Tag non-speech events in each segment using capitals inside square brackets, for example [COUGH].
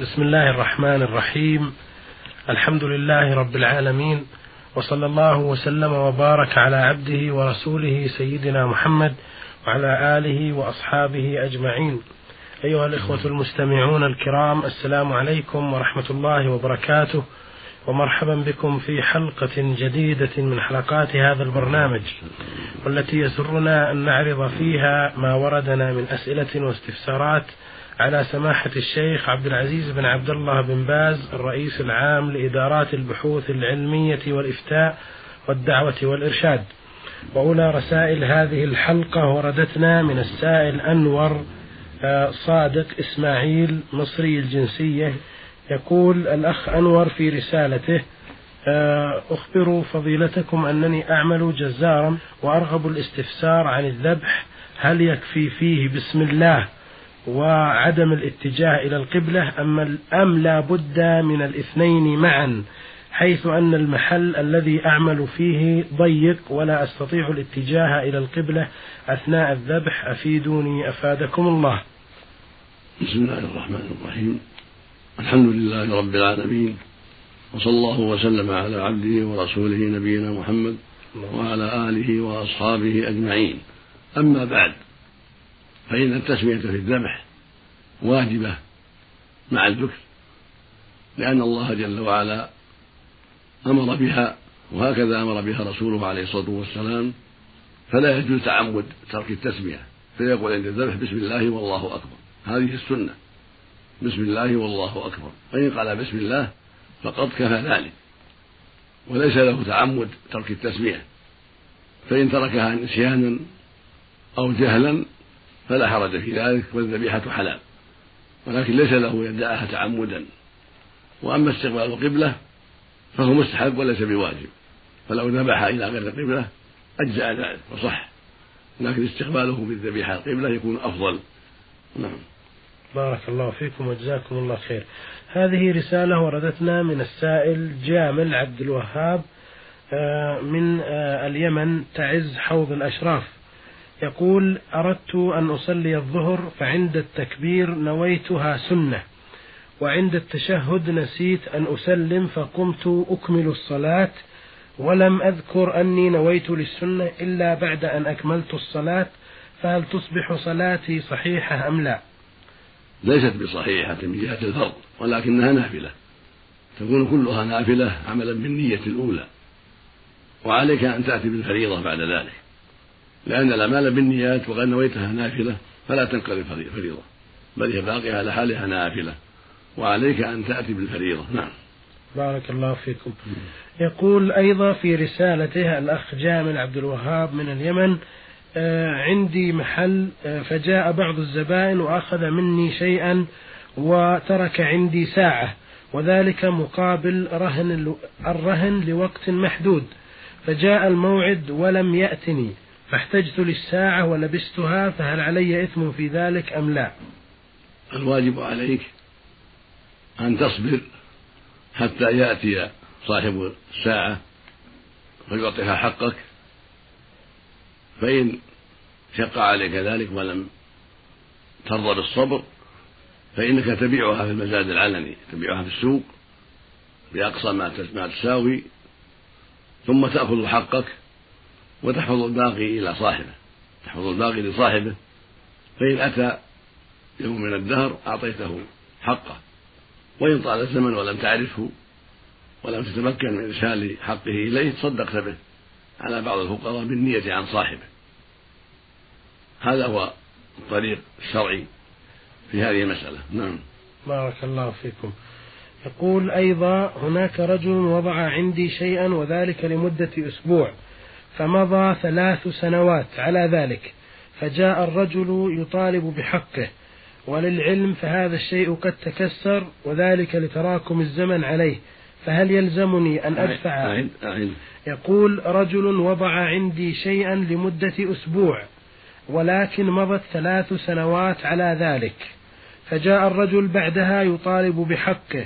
بسم الله الرحمن الرحيم الحمد لله رب العالمين وصلى الله وسلم وبارك على عبده ورسوله سيدنا محمد وعلى آله وأصحابه أجمعين. أيها الإخوة المستمعون الكرام السلام عليكم ورحمة الله وبركاته ومرحبا بكم في حلقة جديدة من حلقات هذا البرنامج والتي يسرنا أن نعرض فيها ما وردنا من أسئلة واستفسارات على سماحة الشيخ عبد العزيز بن عبد الله بن باز الرئيس العام لإدارات البحوث العلمية والإفتاء والدعوة والإرشاد. وأولى رسائل هذه الحلقة وردتنا من السائل أنور آه، صادق إسماعيل مصري الجنسية يقول الأخ أنور في رسالته آه، أخبر فضيلتكم أنني أعمل جزارا وأرغب الاستفسار عن الذبح هل يكفي فيه بسم الله وعدم الاتجاه إلى القبلة أم, أم لا بد من الاثنين معا حيث أن المحل الذي أعمل فيه ضيق ولا أستطيع الاتجاه إلى القبلة أثناء الذبح أفيدوني أفادكم الله. بسم الله الرحمن الرحيم. الحمد لله رب العالمين وصلى الله وسلم على عبده ورسوله نبينا محمد وعلى آله وأصحابه أجمعين. أما بعد فإن التسمية في الذبح واجبة مع الذكر لأن الله جل وعلا أمر بها وهكذا أمر بها رسوله عليه الصلاة والسلام فلا يجوز تعمد ترك التسمية فيقول عند الذبح بسم الله والله أكبر هذه السنة بسم الله والله أكبر فإن قال بسم الله فقد كفى ذلك وليس له تعمد ترك التسمية فإن تركها نسيانا أو جهلا فلا حرج في ذلك والذبيحة حلال. ولكن ليس له يدعها تعمدا. وأما استقبال القبلة فهو مستحب وليس بواجب. فلو ذبح إلى غير القبلة أجزأ ذلك وصح. لكن استقباله بالذبيحة القبلة يكون أفضل. نعم. بارك الله فيكم وجزاكم الله خير. هذه رسالة وردتنا من السائل جامل عبد الوهاب آه، من آه، اليمن تعز حوض الأشراف. يقول أردت أن أصلي الظهر فعند التكبير نويتها سنة. وعند التشهد نسيت أن أسلم فقمت أكمل الصلاة. ولم أذكر أني نويت للسنة إلا بعد أن أكملت الصلاة. فهل تصبح صلاتي صحيحة أم لا؟ ليست بصحيحة من جهة الفرض ولكنها نافلة. تكون كلها نافلة عملا بالنية الأولى. وعليك أن تأتي بالفريضة بعد ذلك. لأن الأعمال بالنيات وقد نويتها نافلة فلا تنقلب فريضة. بل هي باقية على حالها نافلة. وعليك أن تأتي بالفريضة. نعم. بارك الله فيكم. يقول أيضا في رسالته الأخ جامل عبد الوهاب من اليمن آه عندي محل آه فجاء بعض الزبائن وأخذ مني شيئا وترك عندي ساعة وذلك مقابل رهن الرهن لوقت محدود فجاء الموعد ولم يأتني. فاحتجت للساعة ولبستها فهل علي إثم في ذلك أم لا؟ الواجب عليك أن تصبر حتى يأتي صاحب الساعة ويعطيها حقك. فإن شق عليك ذلك ولم ترضى بالصبر فإنك تبيعها في المزاد العلني تبيعها في السوق بأقصى ما تساوي ثم تأخذ حقك. وتحفظ الباقي إلى صاحبه. تحفظ الباقي لصاحبه. فإن أتى يوم من الدهر أعطيته حقه. وإن طال الزمن ولم تعرفه ولم تتمكن من إرسال حقه إليه تصدقت به على بعض الفقراء بالنية عن صاحبه. هذا هو الطريق الشرعي في هذه المسألة. نعم. بارك الله فيكم. يقول أيضا هناك رجل وضع عندي شيئا وذلك لمدة أسبوع. فمضى ثلاث سنوات على ذلك فجاء الرجل يطالب بحقه وللعلم فهذا الشيء قد تكسر وذلك لتراكم الزمن عليه فهل يلزمني أن أدفع؟ يقول رجل وضع عندي شيئا لمدة أسبوع ولكن مضت ثلاث سنوات على ذلك فجاء الرجل بعدها يطالب بحقه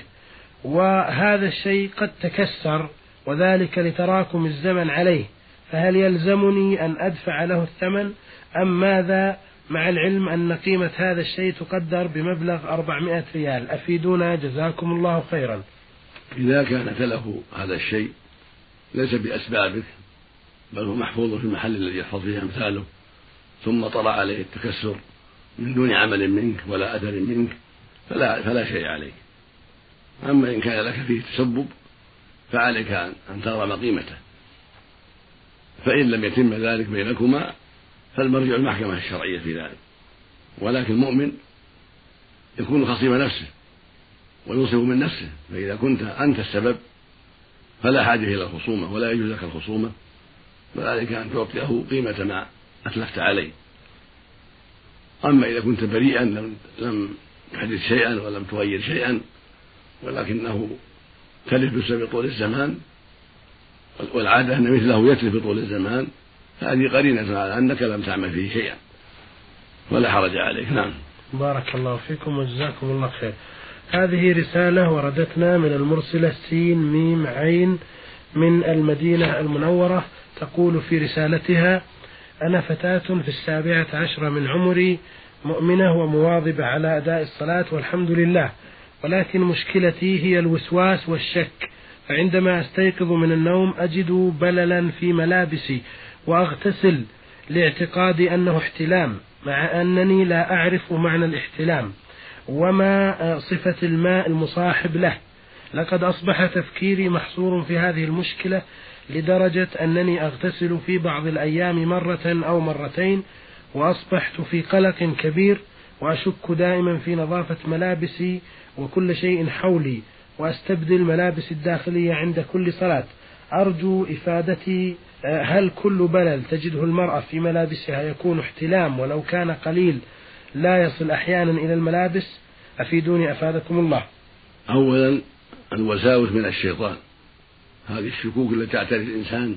وهذا الشيء قد تكسر وذلك لتراكم الزمن عليه. فهل يلزمني أن أدفع له الثمن أم ماذا مع العلم أن قيمة هذا الشيء تقدر بمبلغ 400 ريال؟ أفيدونا جزاكم الله خيرا. إذا كان تلف هذا الشيء ليس بأسبابك بل هو محفوظ في المحل الذي يحفظ فيه أمثاله ثم طرأ عليه التكسر من دون عمل منك ولا أثر منك فلا فلا شيء عليك. أما إن كان لك فيه تسبب فعليك أن ترى قيمته. فإن لم يتم ذلك بينكما فالمرجع المحكمة الشرعية في ذلك. ولكن المؤمن يكون خصيم نفسه وينصف من نفسه فإذا كنت أنت السبب فلا حاجة إلى الخصومة ولا يجوز لك الخصومة عليك أن تعطيه قيمة ما أتلفت عليه. أما إذا كنت بريئا لم لم تحدث شيئا ولم تغير شيئا ولكنه تلف بسبب طول الزمان والعادة أن مثله يتلف بطول الزمان هذه قرينة على أنك لم تعمل فيه شيئا ولا حرج عليك. نعم. بارك الله فيكم وجزاكم الله خير. هذه رسالة وردتنا من المرسلة سين ميم عين من المدينة المنورة تقول في رسالتها أنا فتاة في السابعة عشرة من عمري مؤمنة ومواظبة على أداء الصلاة والحمد لله ولكن مشكلتي هي الوسواس والشك. فعندما أستيقظ من النوم أجد بللا في ملابسي وأغتسل لاعتقادي أنه احتلام مع أنني لا أعرف معنى الاحتلام وما صفة الماء المصاحب له. لقد أصبح تفكيري محصور في هذه المشكلة لدرجة أنني أغتسل في بعض الأيام مرة أو مرتين وأصبحت في قلق كبير وأشك دائما في نظافة ملابسي وكل شيء حولي. وأستبدل ملابس الداخلية عند كل صلاة. أرجو إفادتي هل كل بلل تجده المرأة في ملابسها يكون احتلام ولو كان قليل لا يصل أحيانا إلى الملابس؟ أفيدوني أفادكم الله. أولا الوساوس من الشيطان. هذه الشكوك التي تعتري الإنسان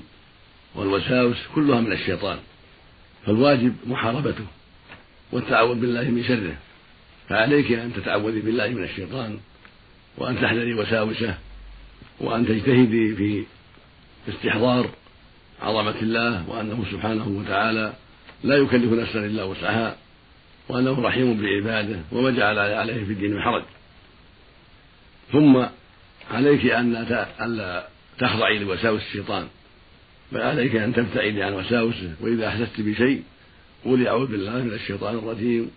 والوساوس كلها من الشيطان. فالواجب محاربته والتعوذ بالله من شره. فعليك أن تتعوذي بالله من الشيطان. وأن تحذري وساوسه وأن تجتهدي في استحضار عظمة الله وأنه سبحانه وتعالى لا يكلف نفسا إلا وسعها وأنه رحيم بعباده وما جعل عليه في الدين من حرج. ثم عليك أن ألا تخضعي لوساوس الشيطان بل عليك أن تبتعدي عن وساوسه وإذا أحسست بشيء قولي أعوذ بالله من الشيطان الرجيم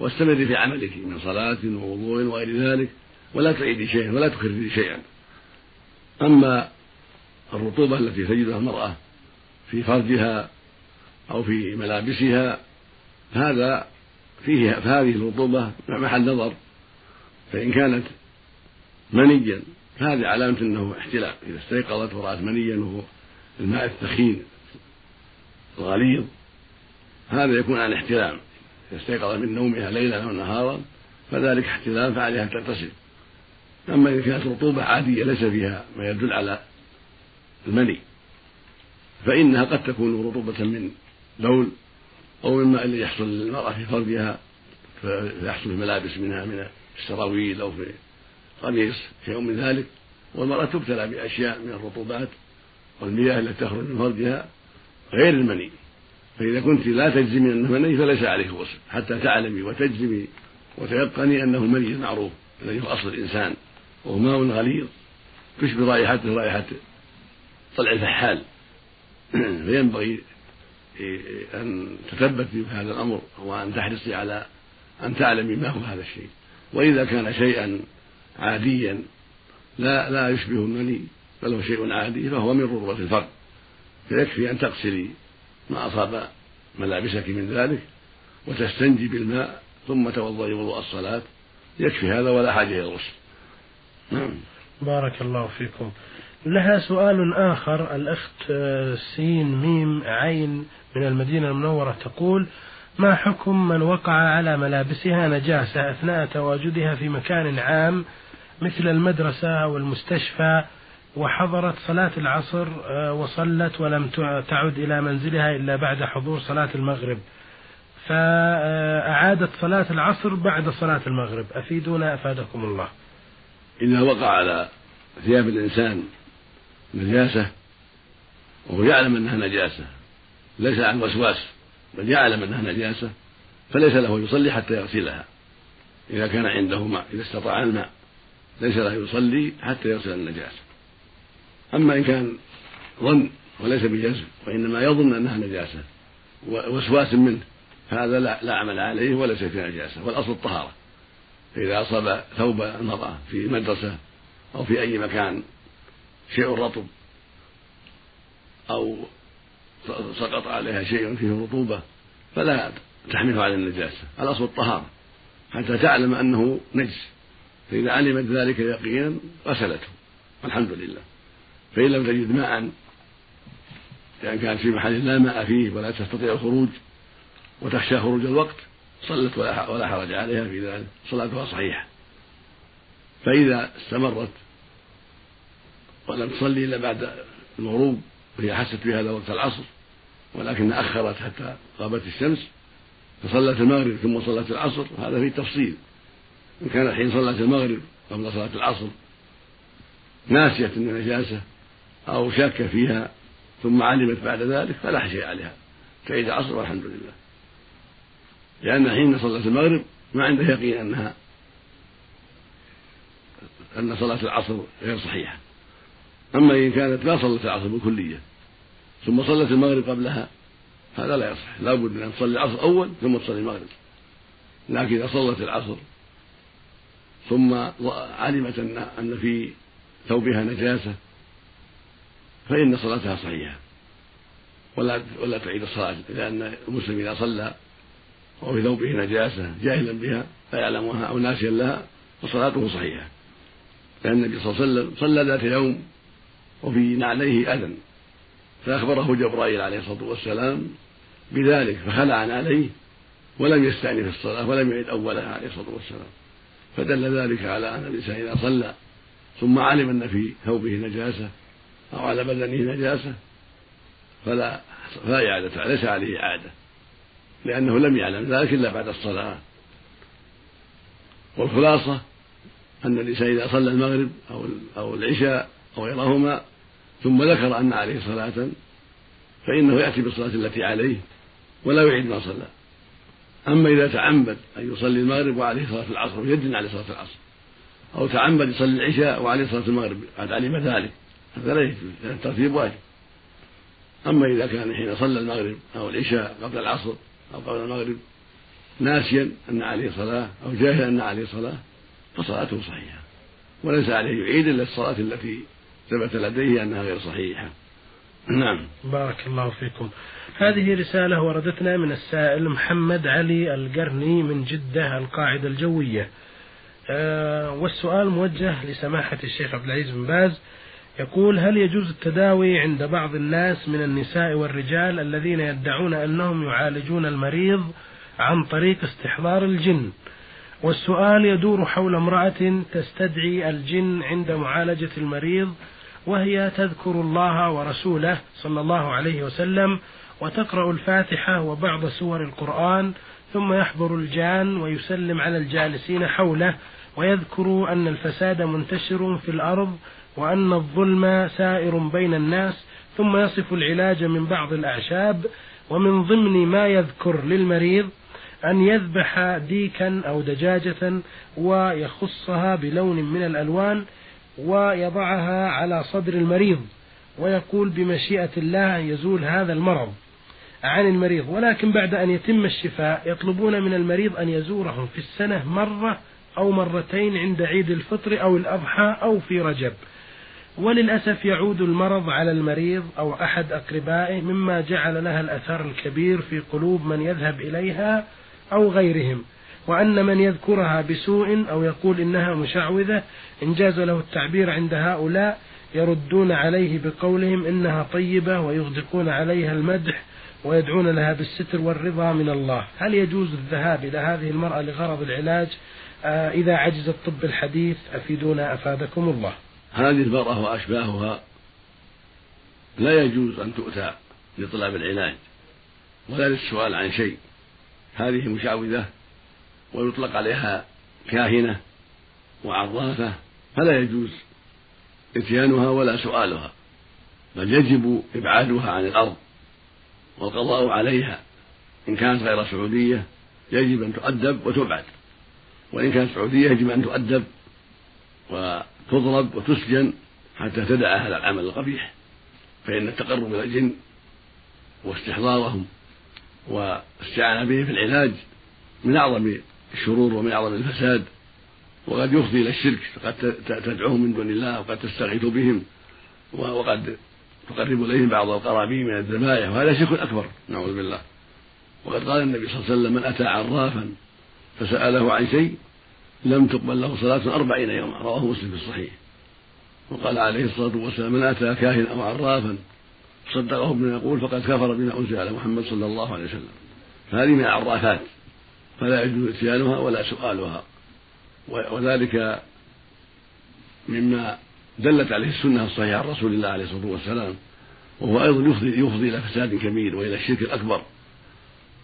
واستمري في عملك من صلاة ووضوء وغير ذلك. ولا تعيدي شيئا ولا تكرري شيئا. أما الرطوبة التي تجدها المرأة في فرجها أو في ملابسها هذا فيه فهذه الرطوبة محل نظر. فإن كانت منيا فهذه علامة أنه احتلام إذا استيقظت ورأت منيا وهو الماء الثخين الغليظ هذا يكون عن احتلام. إذا استيقظ من نومها ليلا أو نهارا فذلك احتلام فعليها أن تغتسل. أما إذا كانت رطوبة عادية ليس فيها ما يدل على المني فإنها قد تكون رطوبة من بول أو مما الذي يحصل للمرأة في فرجها فيحصل في ملابس منها من السراويل أو في قميص شيء من ذلك. والمرأة تبتلى بأشياء من الرطوبات والمياه التي تخرج من فرجها غير المني. فإذا كنت لا تجزمي أنه مني فليس عليك غسل حتى تعلمي وتجزمي وتيقني أنه مني المعروف الذي هو أصل الإنسان. وهو ماء غليظ تشبه رائحته رائحة طلع الفحال. [CLEARS THROAT] فينبغي أن تثبتي في هذا الأمر وأن تحرصي على أن تعلمي ما هو هذا الشيء. وإذا كان شيئا عاديا لا لا يشبه المني بل هو شيء عادي فهو من رطوبة الفرد. فيكفي أن تغسلي ما أصاب ملابسك من ذلك وتستنجي بالماء ثم توضئي وضوء الصلاة. يكفي هذا ولا حاجة إلى الغسل. بارك الله فيكم لها سؤال آخر. الأخت آه، سين ميم عين من المدينة المنورة تقول ما حكم من وقع على ملابسها نجاسة أثناء تواجدها في مكان عام مثل المدرسة والمستشفى وحضرت صلاة العصر آه، وصلت ولم تعد إلى منزلها إلا بعد حضور صلاة المغرب؟ فأعادت صلاة العصر بعد صلاة المغرب. أفيدونا أفادكم الله. إذا وقع على ثياب الإنسان نجاسة وهو يعلم أنها نجاسة ليس عن وسواس بل يعلم أنها نجاسة فليس له يصلي حتى يغسلها. إذا كان عنده ماء إذا استطاع الماء ليس له يصلي حتى يغسل النجاسة. أما إن كان ظن وليس بجزم وإنما يظن أنها نجاسة وسواس منه فهذا لا, لا عمل عليه وليس في نجاسة والأصل الطهارة. فإذا أصاب ثوب المرأة في مدرسة أو في أي مكان شيء رطب أو سقط عليها شيء فيه رطوبة فلا تحمله على النجاسة. الأصل الطهارة. حتى تعلم أنه نجس. فإذا علمت ذلك يقينا غسلته. والحمد لله. فإن لم تجد ماء لأن يعني كانت في محل لا ماء فيه ولا تستطيع الخروج وتخشى خروج الوقت صلت ولا حرج عليها في ذلك. صلاتها صحيحة. فإذا استمرت ولم تصلي إلا بعد الغروب وهي حست في هذا وقت العصر ولكن أخرت حتى غابت الشمس فصلت المغرب ثم صلت العصر هذا فيه تفصيل. إن كان الحين صلت المغرب قبل صلاة العصر ناسية النجاسة أو شاكة فيها ثم علمت بعد ذلك فلا شيء عليها. تعيد العصر والحمد لله. لأن حين صلت المغرب ما عنده يقين أنها أن صلاة العصر غير صحيحة. أما إن كانت ما صلت العصر بالكلية ثم صلت المغرب قبلها هذا لا يصح. لا بد أن تصلي العصر أول ثم تصلي المغرب. لكن إذا صلت العصر ثم علمت أن أن في ثوبها نجاسة فإن صلاتها صحيحة. ولا ولا تعيد الصلاة لأن المسلم إذا صلى وفي ثوبه نجاسة جاهلا بها لا يعلمها أو ناسيا لها فصلاته صحيحة. لأن النبي صلى الله عليه وسلم صلى ذات يوم وفي نعليه أذى فأخبره جبرائيل عليه الصلاة والسلام بذلك فخلع عليه ولم يستأنف الصلاة ولم يعد أولها عليه الصلاة والسلام. فدل ذلك على أن الإنسان إذا صلى ثم علم أن في ثوبه نجاسة أو على بدنه نجاسة فلا فلا إعادة ليس عليه إعادة. لأنه لم يعلم ذلك إلا بعد الصلاة. والخلاصة أن الإنسان إذا صلى المغرب أو أو العشاء أو غيرهما ثم ذكر أن عليه صلاة فإنه يأتي بالصلاة التي عليه ولا يعيد ما صلى. أما إذا تعمد أن يصلي المغرب وعليه صلاة العصر ويدن عليه صلاة العصر أو تعمد يصلي العشاء وعليه صلاة المغرب قد علم ذلك. هذا لا يجوز الترتيب واجب. أما إذا كان حين صلى المغرب أو العشاء قبل العصر أو قبل المغرب ناسيا أن عليه صلاة أو جاهلا أن عليه صلاة فصلاته صحيحة. وليس عليه يعيد إلا الصلاة التي ثبت لديه أنها غير صحيحة. نعم. بارك الله فيكم. هذه رسالة وردتنا من السائل محمد علي القرني من جدة القاعدة الجوية. آه والسؤال موجه لسماحة الشيخ عبد العزيز بن باز. يقول هل يجوز التداوي عند بعض الناس من النساء والرجال الذين يدعون أنهم يعالجون المريض عن طريق استحضار الجن؟ والسؤال يدور حول امرأة تستدعي الجن عند معالجة المريض وهي تذكر الله ورسوله صلى الله عليه وسلم وتقرأ الفاتحة وبعض سور القرآن ثم يحضر الجان ويسلم على الجالسين حوله ويذكر أن الفساد منتشر في الأرض وأن الظلم سائر بين الناس ثم يصف العلاج من بعض الأعشاب ومن ضمن ما يذكر للمريض أن يذبح ديكا أو دجاجة ويخصها بلون من الألوان ويضعها على صدر المريض ويقول بمشيئة الله يزول هذا المرض عن المريض. ولكن بعد أن يتم الشفاء يطلبون من المريض أن يزورهم في السنة مرة أو مرتين عند عيد الفطر أو الأضحى أو في رجب. وللأسف يعود المرض على المريض أو أحد أقربائه مما جعل لها الأثر الكبير في قلوب من يذهب إليها أو غيرهم. وأن من يذكرها بسوء أو يقول إنها مشعوذة إن جاز له التعبير عند هؤلاء يردون عليه بقولهم إنها طيبة ويغدقون عليها المدح ويدعون لها بالستر والرضا من الله. هل يجوز الذهاب إلى هذه المرأة لغرض العلاج؟ آه إذا عجز الطب الحديث أفيدونا أفادكم الله. هذه المرأة وأشباهها لا يجوز أن تؤتى لطلب العلاج ولا للسؤال عن شيء. هذه مشعوذة ويطلق عليها كاهنة وعرافة فلا يجوز إتيانها ولا سؤالها بل يجب إبعادها عن الأرض والقضاء عليها. إن كانت غير سعودية يجب أن تؤدب وتبعد وإن كانت سعودية يجب أن تؤدب وتضرب وتسجن حتى تدع هذا العمل القبيح فإن التقرب إلى الجن واستحضارهم والاستعانة به في العلاج من أعظم الشرور ومن أعظم الفساد وقد يفضي إلى الشرك قد تدعوهم من دون الله وقد تستغيث بهم وقد تقرب إليهم بعض القرابين من الذبائح وهذا شرك أكبر نعوذ بالله. وقد قال النبي صلى الله عليه وسلم من أتى عرافا فسأله عن شيء لم تقبل له صلاة أربعين يوما رواه مسلم في الصحيح. وقال عليه الصلاة والسلام من أتى كاهنا أو عرافا صدقه بما يقول فقد كفر بما أنزل على محمد صلى الله عليه وسلم. فهذه من العرافات فلا يجوز اتيانها ولا سؤالها. وذلك مما دلت عليه السنة الصحيحة عن رسول الله عليه الصلاة والسلام وهو أيضا يفضي, يفضي إلى فساد كبير وإلى الشرك الأكبر.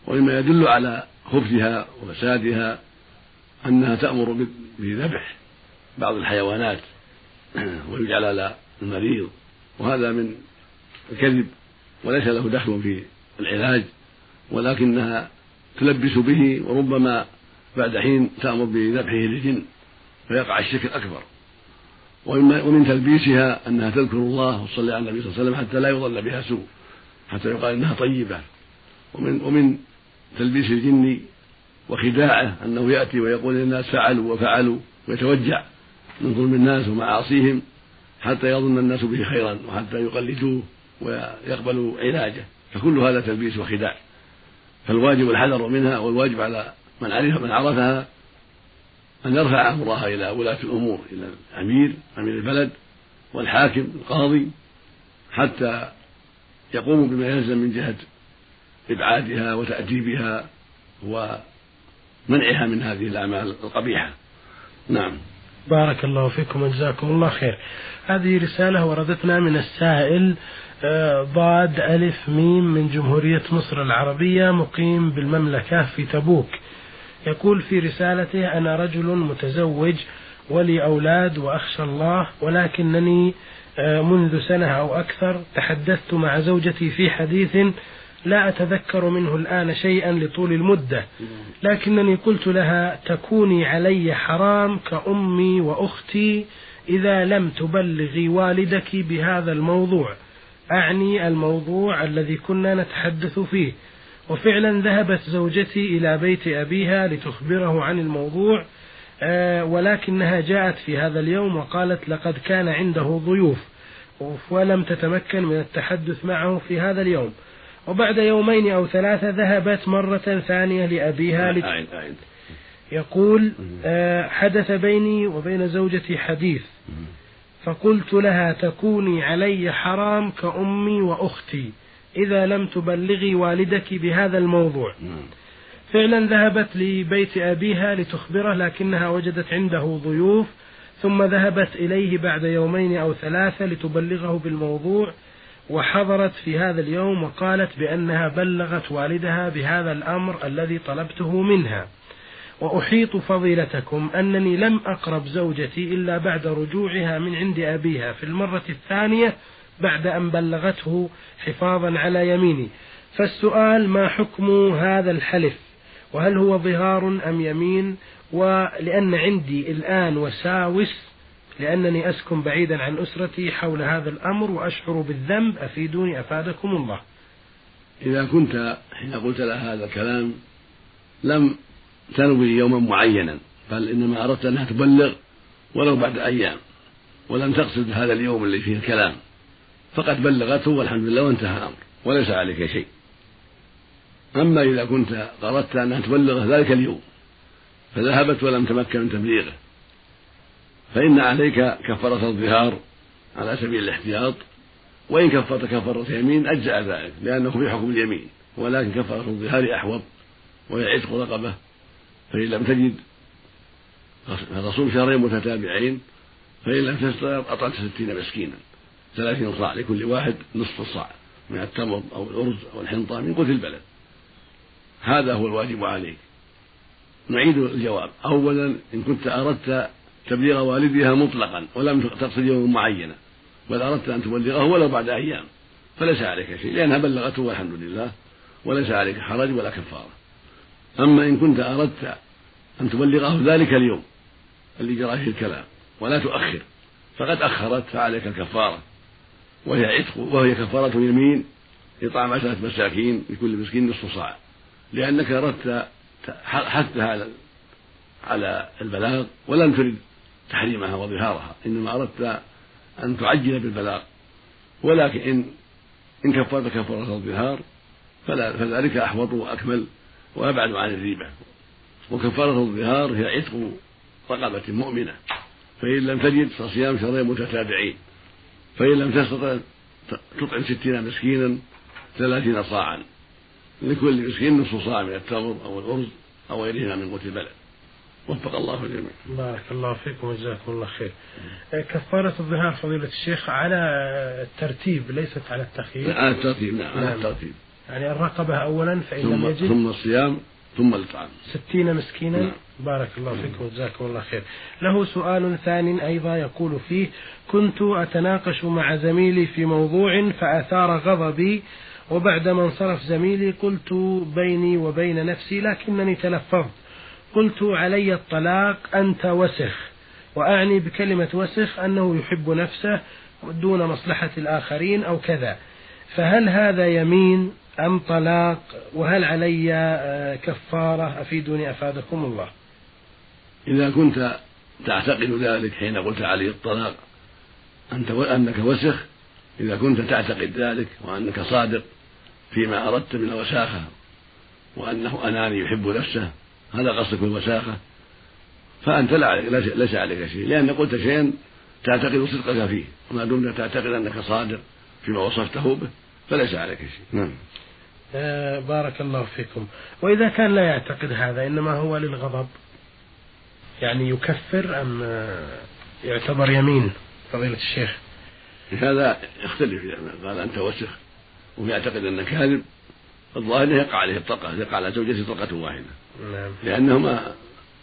ومما يدل على خبثها وفسادها أنها تأمر بذبح بعض الحيوانات [CLEARS THROAT] ويجعل على المريض وهذا من الكذب وليس له دخل في العلاج ولكنها تلبس به وربما بعد حين تأمر بذبحه للجن فيقع الشرك الأكبر. ومن تلبيسها أنها تذكر الله وتصلي على النبي صلى الله عليه وسلم حتى لا يظل بها سوء حتى يقال إنها طيبة. ومن ومن تلبيس الجن وخداعه أنه يأتي ويقول للناس فعلوا وفعلوا ويتوجع من ظلم الناس ومعاصيهم حتى يظن الناس به خيرا وحتى يقلدوه ويقبلوا علاجه. فكل هذا تلبيس وخداع. فالواجب الحذر منها والواجب على من عرف من عرفها أن يرفع أمرها إلى ولاة الأمور إلى الأمير أمير البلد والحاكم القاضي حتى يقوموا بما يلزم من جهة إبعادها وتأديبها ومنعها من هذه الأعمال القبيحة. نعم. بارك الله فيكم وجزاكم الله خير. هذه رسالة وردتنا من السائل آه، ضاد ألف ميم من جمهورية مصر العربية مقيم بالمملكة في تبوك. يقول في رسالته أنا رجل متزوج ولي أولاد وأخشى الله ولكنني آه، منذ سنة أو أكثر تحدثت مع زوجتي في حديث لا أتذكر منه الآن شيئا لطول المدة. لكنني قلت لها تكوني علي حرام كأمي وأختي إذا لم تبلغي والدك بهذا الموضوع. أعني الموضوع الذي كنا نتحدث فيه. وفعلا ذهبت زوجتي إلى بيت أبيها لتخبره عن الموضوع آه، ولكنها جاءت في هذا اليوم وقالت لقد كان عنده ضيوف ولم تتمكن من التحدث معه في هذا اليوم. وبعد يومين أو ثلاثة ذهبت مرة ثانية لأبيها لت... يقول آه، حدث بيني وبين زوجتي حديث. فقلت لها تكوني علي حرام كأمي وأختي إذا لم تبلغي والدك بهذا الموضوع. فعلا ذهبت لبيت أبيها لتخبره لكنها وجدت عنده ضيوف ثم ذهبت إليه بعد يومين أو ثلاثة لتبلغه بالموضوع. وحضرت في هذا اليوم وقالت بأنها بلغت والدها بهذا الأمر الذي طلبته منها. وأحيط فضيلتكم أنني لم أقرب زوجتي إلا بعد رجوعها من عند أبيها في المرة الثانية بعد أن بلغته حفاظا على يميني. فالسؤال ما حكم هذا الحلف؟ وهل هو ظهار أم يمين؟ ولأن عندي الآن وساوس لأنني أسكن بعيدا عن أسرتي حول هذا الأمر وأشعر بالذنب. أفيدوني أفادكم الله. إذا كنت حين قلت لها هذا الكلام لم تنوي يوما معينا بل إنما أردت أنها تبلغ ولو بعد أيام ولم تقصد هذا اليوم اللي فيه الكلام. فقد بلغته والحمد لله وانتهى الأمر وليس عليك شيء. أما إذا كنت أردت أنها تبلغه ذلك اليوم فذهبت ولم تمكن من تبليغه. فإن عليك كفارة الظهار على سبيل الاحتياط وإن كفرت كفارة يمين أجزأ ذلك لأنه في حكم اليمين ولكن كفارة الظهار أحوط وهي رقبة فإن لم تجد فتصوم شهرين متتابعين فإن لم تستطع أطعمت ستين مسكينا ثلاثين صاع لكل واحد نصف الصاع من التمر أو الأرز أو الحنطة من قوت البلد. هذا هو الواجب عليك. نعيد الجواب. أولا إن كنت أردت تبليغ والدها مطلقا ولم تقصد يوم معينا بل أردت أن تبلغه ولو بعد أيام فليس عليك شيء لأنها بلغته والحمد لله وليس عليك حرج ولا كفارة. أما إن كنت أردت أن تبلغه ذلك اليوم اللي جرى فيه الكلام ولا تؤخر فقد أخرت فعليك الكفارة. وهي عتق وهي كفارة يمين إطعام عشرة مساكين لكل مسكين نصف صاع. لأنك أردت حثها على البلاغ ولم ترد تحريمها وظهارها. إنما أردت أن تعجل بالبلاغ. ولكن إن إن كفرت كفارة الظهار فذلك أحوط وأكمل وأبعد عن الريبة. وكفارة الظهار هي عتق رقبة مؤمنة. فإن لم تجد فصيام شهرين متتابعين. فإن لم تستطع تطعم ستين مسكينا ثلاثين صاعا. لكل مسكين نصف صاع من التمر أو الأرز أو غيرهما من قوت البلد. وفق الله الجميع. بارك الله فيكم وجزاكم الله خير. كفارة الظهار فضيلة الشيخ على الترتيب ليست على التخيير على الترتيب نعم على الترتيب. يعني الرقبة أولا فإن لم يجد. ثم الصيام ثم الإطعام ستين مسكينا. نعم. بارك الله فيكم وجزاكم الله خير. له سؤال ثان أيضا يقول فيه كنت أتناقش مع زميلي في موضوع فأثار غضبي وبعدما انصرف زميلي قلت بيني وبين نفسي لكنني تلفظت. قلت علي الطلاق أنت وسخ. وأعني بكلمة وسخ أنه يحب نفسه دون مصلحة الآخرين أو كذا. فهل هذا يمين أم طلاق؟ وهل علي آه، كفارة؟ أفيدوني أفادكم الله. إذا كنت تعتقد ذلك حين قلت عليه الطلاق أنت أنك وسخ. إذا كنت تعتقد ذلك وأنك صادق فيما أردت من الوساخة وأنه أناني يحب نفسه هذا قصدك بالوساخة فأنت لا عليك ليس عليك شيء لأن قلت شيئا تعتقد صدقك فيه وما دمت تعتقد أنك صادق فيما وصفته به فليس عليك شيء. نعم. آه بارك الله فيكم. وإذا كان لا يعتقد هذا إنما هو للغضب. يعني يكفر أم آه، يعتبر يمين فضيلة الشيخ؟ هذا يختلف إذا قال أنت وسخ ويعتقد أنه كاذب الظاهر يقع عليه الطلقة يقع على زوجته طلقة واحدة. نعم. لأنه ما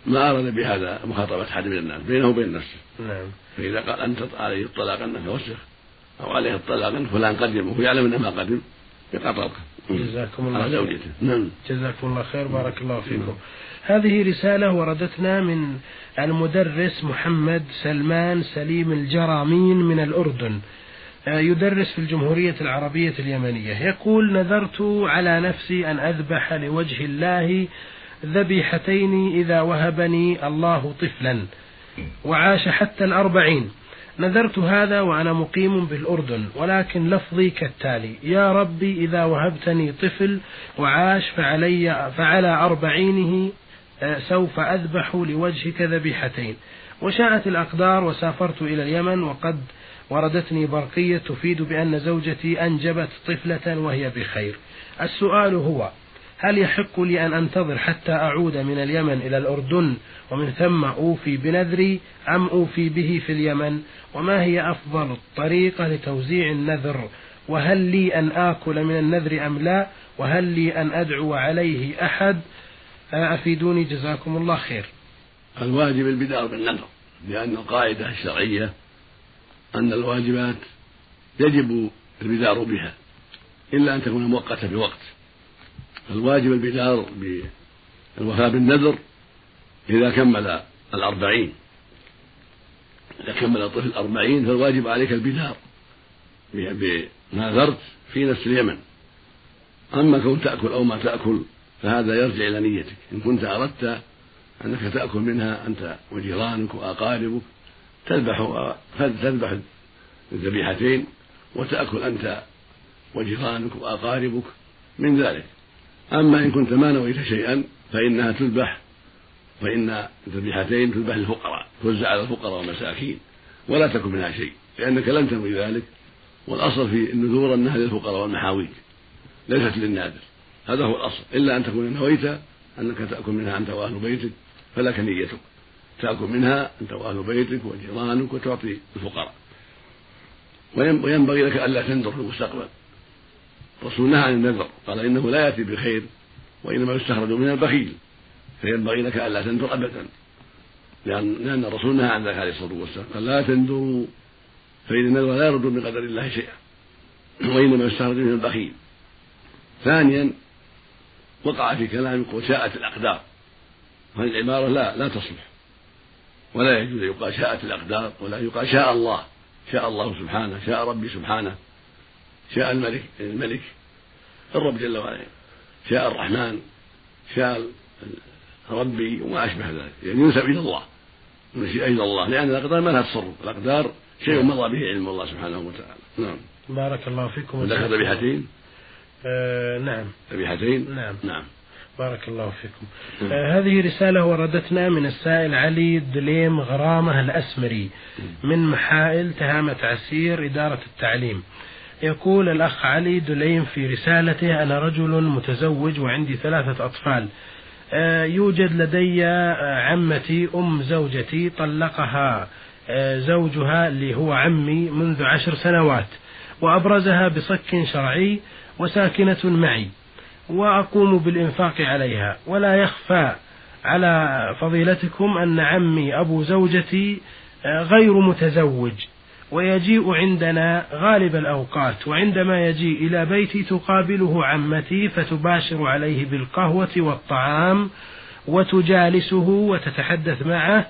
ما أراد بهذا مخاطبة أحد من الناس بينه وبين نفسه. نعم. فإذا قال أنت عليه الطلاق أنك وسخ أو عليه الطلاق أن فلان قدم وهو يعلم أنه ما قدم يقع طلقة جزاكم الله خير. زوجته. نعم. جزاكم الله خير بارك الله فيكم. هذه رسالة وردتنا من المدرس محمد سلمان سليم الجرامين من الأردن. آه، يدرس في الجمهورية العربية اليمنية. يقول نذرت على نفسي أن أذبح لوجه الله ذبيحتين إذا وهبني الله طفلا. وعاش حتى الأربعين. نذرت هذا وأنا مقيم بالأردن ولكن لفظي كالتالي. يا ربي إذا وهبتني طفل وعاش فعلي فعلى أربعينه آه، سوف أذبح لوجهك ذبيحتين. وشاءت الأقدار وسافرت إلى اليمن وقد وردتني برقية تفيد بأن زوجتي أنجبت طفلة وهي بخير. السؤال هو هل يحق لي أن أنتظر حتى أعود من اليمن إلى الأردن ومن ثم أوفي بنذري أم أوفي به في اليمن؟ وما هي أفضل الطريقة لتوزيع النذر؟ وهل لي أن آكل من النذر أم لا؟ وهل لي أن أدعو عليه أحد؟ أفيدوني جزاكم الله خير. الواجب البدار بالنذر لأن القاعدة الشرعية أن الواجبات يجب البدار بها إلا أن تكون مؤقتة بوقت. فالواجب البدار بالوفاء بالنذر إذا كمل الأربعين. إذا كمل الطفل الأربعين فالواجب عليك البدار بما نذرت في نفس اليمن. أما كون تأكل أو ما تأكل فهذا يرجع إلى نيتك. إن كنت أردت أنك تأكل منها أنت وجيرانك وأقاربك تذبح تذبح الذبيحتين وتأكل أنت وجيرانك وأقاربك من ذلك. أما إن كنت ما نويت شيئا فإنها تذبح فإن الذبيحتين تذبح للفقراء توزع على الفقراء والمساكين ولا تكن منها شيء لأنك لم تنوي ذلك. والأصل في النذور أنها للفقراء والمحاويج ليست للنادر. هذا هو الأصل. إلا أن تكون نويت أنك تأكل منها أنت وأهل بيتك فلك نيتك. تأكل منها أنت وأهل بيتك وجيرانك وتعطي الفقراء. وينبغي لك ألا تنذر في المستقبل. الرسول نهى عن النذر. قال إنه لا يأتي بخير وإنما يستخرج من البخيل. فينبغي لك ألا تنذر أبدا. لأن لأن الرسول نهى عن ذلك عليه الصلاة والسلام قال لا تنذروا. فإن النذر لا يرد من قدر الله شيئا. وإنما يستخرج من البخيل. ثانيا وقع في كلام شاءت الأقدار. هذه العبارة لا لا تصلح. ولا يجوز أن يقال شاءت الأقدار ولا يقال شاء الله. شاء الله سبحانه شاء ربي سبحانه. شاء الملك الملك الرب جل وعلا شاء الرحمن شاء ربي وما أشبه ذلك. يعني ينسب إلى الله ينسب إلى الله. لأن الأقدار ما لها تصرف. الأقدار شيء مضى به علم الله سبحانه وتعالى. نعم. بارك الله فيكم. ذكر ذبيحتين آه نعم. ذبيحتين نعم. نعم. بارك الله فيكم. آه هذه رسالة وردتنا من السائل علي الدليم غرامة الأسمري من محائل تهامة عسير إدارة التعليم. يقول الأخ علي دليم في رسالته أنا رجل متزوج وعندي ثلاثة أطفال. آه يوجد لدي آه، عمتي أم زوجتي طلقها آه، زوجها اللي هو عمي منذ عشر سنوات. وأبرزها بصك شرعي وساكنة معي. وأقوم بالإنفاق عليها. ولا يخفى على فضيلتكم أن عمي أبو زوجتي غير متزوج. ويجيء عندنا غالب الأوقات وعندما يجيء إلى بيتي تقابله عمتي فتباشر عليه بالقهوة والطعام وتجالسه وتتحدث معه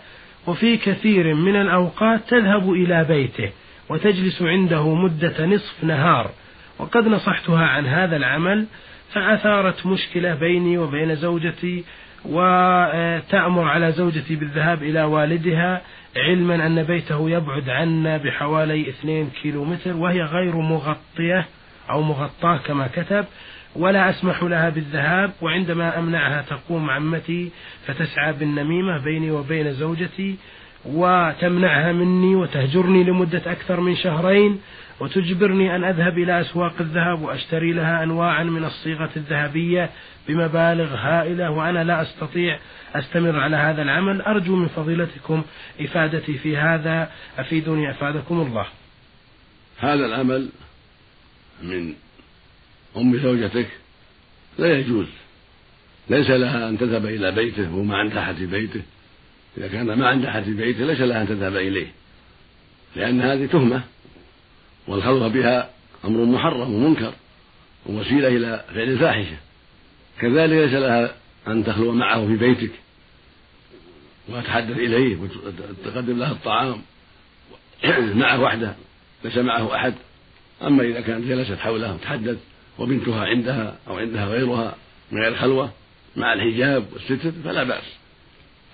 وفي كثير من الأوقات تذهب إلى بيته وتجلس عنده مدة نصف نهار وقد نصحتها عن هذا العمل فأثارت مشكلة بيني وبين زوجتي وتأمر على زوجتي بالذهاب إلى والدها علما أن بيته يبعد عنا بحوالي اثنين كيلو متر وهي غير مغطية أو مغطاة كما كتب ولا أسمح لها بالذهاب وعندما أمنعها تقوم عمتي فتسعى بالنميمة بيني وبين زوجتي وتمنعها مني وتهجرني لمدة أكثر من شهرين وتجبرني أن أذهب إلى أسواق الذهب وأشتري لها أنواعا من الصيغة الذهبية بمبالغ هائلة وأنا لا أستطيع أستمر على هذا العمل أرجو من فضيلتكم إفادتي في هذا أفيدوني أفادكم الله. هذا العمل من أم زوجتك؟ لا يجوز. ليس لها أن تذهب إلى بيته وما عند أحد في بيته. إذا كان ما عند أحد في بيته ليس لها أن تذهب إليه. لأن هذه تهمة والخلوة بها أمر محرم ومنكر ووسيلة إلى فعل الفاحشة. كذلك ليس لها أن تخلو معه في بيتك. وتحدث إليه وتقدم له الطعام [CLEARS THROAT] معه وحده ليس معه أحد. أما إذا كانت جلست حوله تحدث وبنتها عندها أو عندها غيرها من غير خلوة مع الحجاب والستر فلا بأس.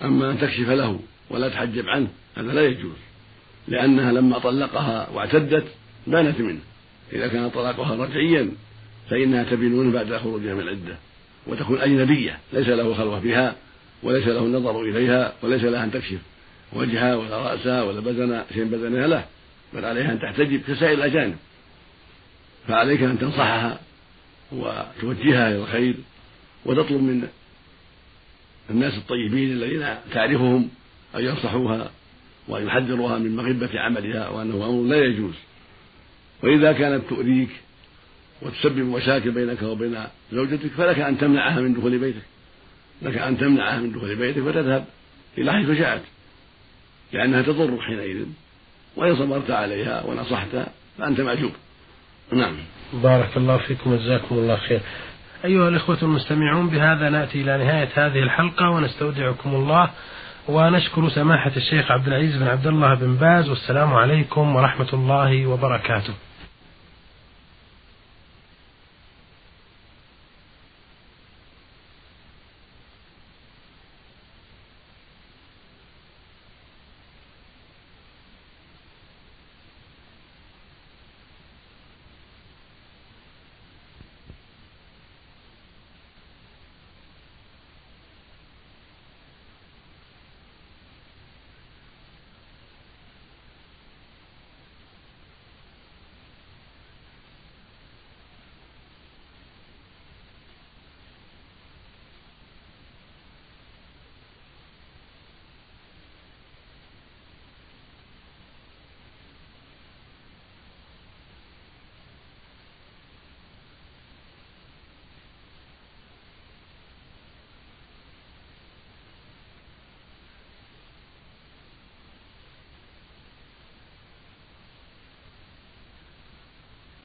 أما أن تكشف له ولا تحجب عنه هذا لا يجوز لأنها لما طلقها واعتدت بانت منه. إذا كان طلاقها رجعيا فإنها تبين بعد خروجها من العدة وتكون أجنبية ليس له خلوة بها وليس له النظر إليها وليس لها أن تكشف. وجهها ولا رأسها ولا بدن شيء بدنها له بل عليها أن تحتجب كسائر الأجانب. فعليك أن تنصحها وتوجهها إلى الخير وتطلب من الناس الطيبين الذين تعرفهم أن ينصحوها وأن يحذروها من مغبة عملها وأنه أمر لا يجوز. وإذا كانت تؤذيك وتسبب مشاكل بينك وبين زوجتك فلك أن تمنعها من دخول بيتك. لك أن تمنعها من دخول بيتك فتذهب إلى حيث شاءت لأنها تضرك حينئذ وإن صبرت عليها ونصحتها فأنت مأجور. نعم. بارك الله فيكم وجزاكم الله خير. أيها الإخوة المستمعون بهذا نأتي إلى نهاية هذه الحلقة ونستودعكم الله ونشكر سماحة الشيخ عبد العزيز بن عبد الله بن باز والسلام عليكم ورحمة الله وبركاته.